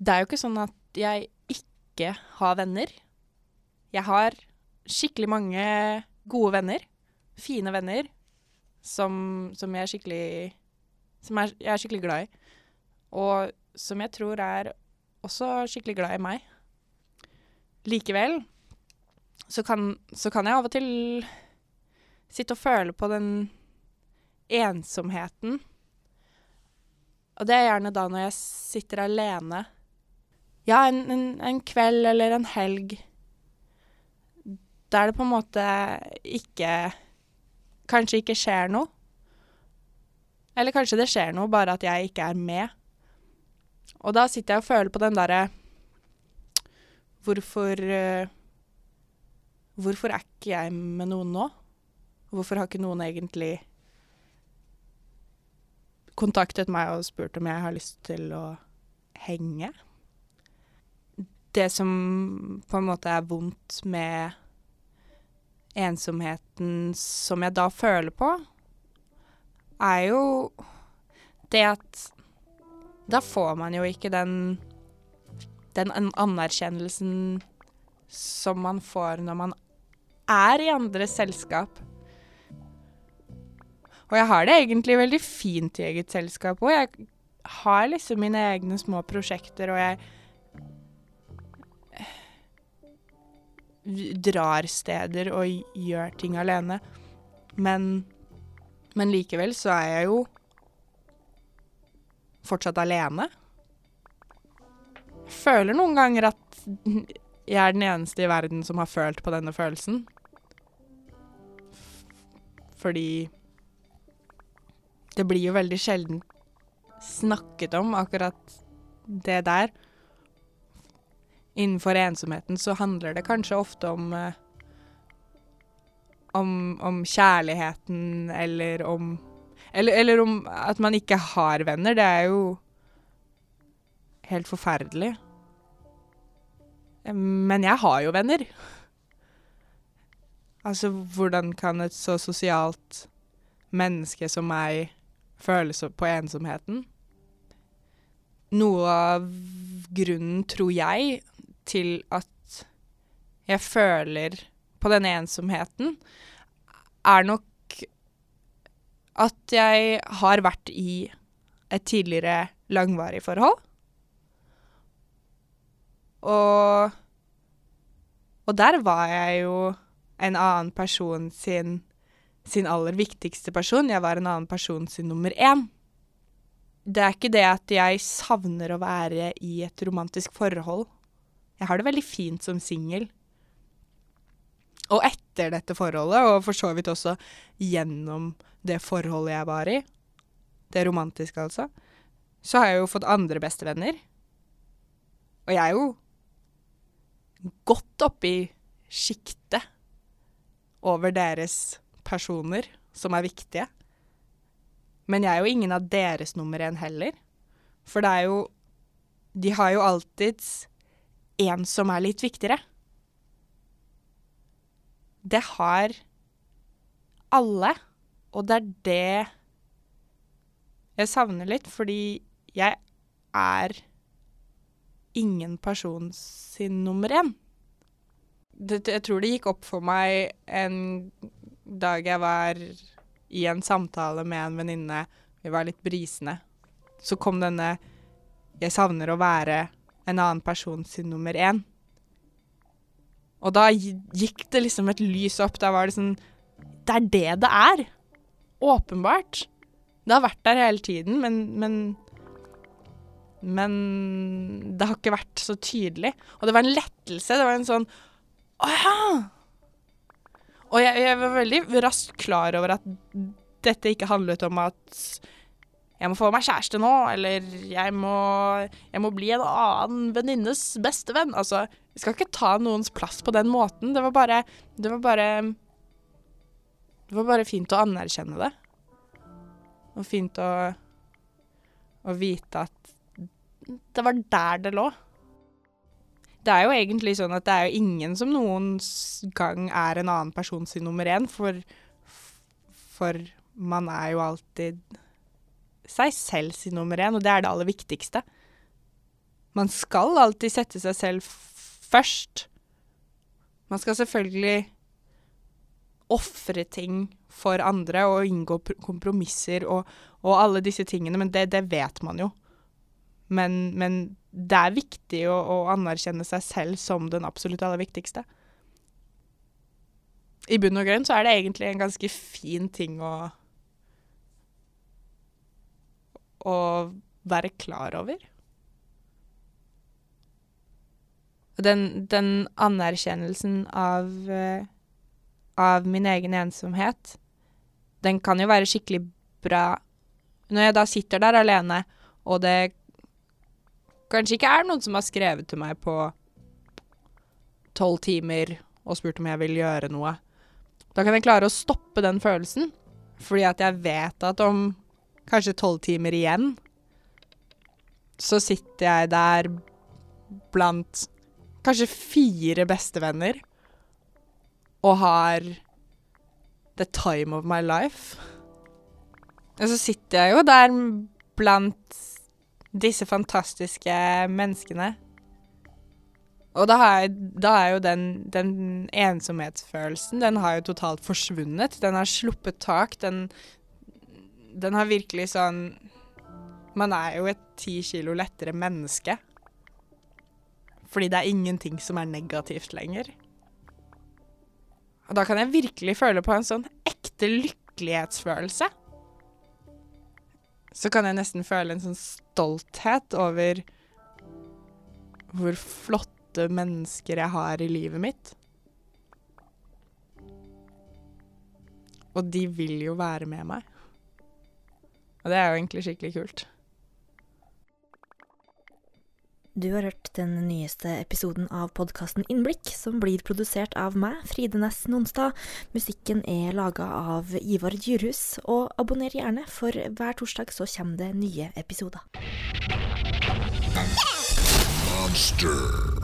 Det er jo ikke sånn at jeg ikke har venner. Jeg har skikkelig mange gode venner. Fine venner. Som, som jeg er skikkelig Som er, jeg er skikkelig glad i. Og som jeg tror er også skikkelig glad i meg. Likevel så kan, så kan jeg av og til sitte og føle på den ensomheten. Og det er gjerne da når jeg sitter alene. Ja, en, en, en kveld eller en helg der det på en måte ikke Kanskje ikke skjer noe. Eller kanskje det skjer noe, bare at jeg ikke er med. Og da sitter jeg og føler på den derre Hvorfor Hvorfor er ikke jeg med noen nå? Hvorfor har ikke noen egentlig kontaktet meg og spurt om jeg har lyst til å henge? Det som på en måte er vondt med ensomheten som jeg da føler på, er jo det at da får man jo ikke den den anerkjennelsen som man får når man er i andres selskap. Og jeg har det egentlig veldig fint i eget selskap òg. Jeg har liksom mine egne små prosjekter, og jeg drar steder og gjør ting alene. Men, men likevel så er jeg jo fortsatt alene. Føler noen ganger at jeg er den eneste i verden som har følt på denne følelsen. Fordi det blir jo veldig sjelden snakket om akkurat det der innenfor ensomheten så handler det kanskje ofte om eh, om, om, kjærligheten eller om eller, eller, om at man ikke har venner. Det er jo helt forferdelig. Men jeg har jo venner. Altså, hvordan kan et så sosialt menneske som meg føle på ensomheten? Noe av grunnen, tror jeg, til at jeg føler på den ensomheten, er nok at jeg har vært i et tidligere langvarig forhold. Og, og der var jeg jo en annen person sin, sin aller viktigste person. Jeg var en annen person sin nummer én. Det er ikke det at jeg savner å være i et romantisk forhold jeg har det veldig fint som singel. Og etter dette forholdet, og for så vidt også gjennom det forholdet jeg var i, det romantiske altså, så har jeg jo fått andre bestevenner. Og jeg er jo godt oppi sjiktet over deres personer som er viktige. Men jeg er jo ingen av deres nummer én heller. For det er jo De har jo alltids en som er litt viktigere. Det har alle, og det er det jeg savner litt, fordi jeg er ingen person sin nummer én. jeg tror det gikk opp for meg en dag jeg var i en samtale med en venninne, vi var litt brisende. Så kom denne 'jeg savner å være' en annen person sin nummer én. Og da gikk det liksom et lys opp. Da var det sånn Det er det det er. Åpenbart. Det har vært der hele tiden, men, men Men det har ikke vært så tydelig. Og det var en lettelse. Det var en sånn Å ja! Og jeg, jeg var veldig raskt klar over at dette ikke handlet om at jeg må få meg kjæreste nå, eller jeg må, jeg må bli en annen venninnes bestevenn. Altså, jeg skal ikke ta noens plass på den måten. Det var bare Det var bare Det var bare fint å anerkjenne det. Og fint å, å vite at det var der det lå. Det er jo egentlig sånn at det er jo ingen som noen gang er en annen person sin nummer én, for, for man er jo alltid seg selv sin nummer én, og det er det aller viktigste. Man skal alltid sette seg selv først. Man skal selvfølgelig ofre ting for andre og inngå kompromisser og, og alle disse tingene, men det, det vet man jo. Men, men, det er viktig å, å, anerkjenne seg selv som den absolutt aller viktigste. I bunn og grunn så er det egentlig en ganske fin ting å Å være klar over. Den, den anerkjennelsen av, uh, av min egen ensomhet, den kan jo være skikkelig bra når jeg da sitter der alene, og det kanskje ikke er noen som har skrevet til meg på tolv timer og spurt om jeg vil gjøre noe. Da kan jeg klare å stoppe den følelsen, fordi at jeg vet at om kanskje tolv timer igjen, så sitter jeg der blant kanskje fire bestevenner og har the time of my life. Og så sitter jeg jo der blant disse fantastiske menneskene. Og da, har, jeg, da er jo den, den, ensomhetsfølelsen, den har jo totalt forsvunnet. Den har sluppet tak. Den, den har virkelig sånn Man er jo et ti kilo lettere menneske. Fordi det er ingenting som er negativt lenger. Og da kan jeg virkelig føle på en sånn ekte lykkelighetsfølelse. Så kan jeg nesten føle en sånn stolthet over hvor flotte mennesker jeg har i livet mitt. Og de vil jo være med meg. Og det er jo egentlig skikkelig kult. Du har hørt den nyeste episoden av podkasten Innblikk, som blir produsert av meg, Fride Næss Nonstad. Musikken er laga av Ivar Djurhus, og abonner gjerne, for hver torsdag så kommer det nye episoder. Monster.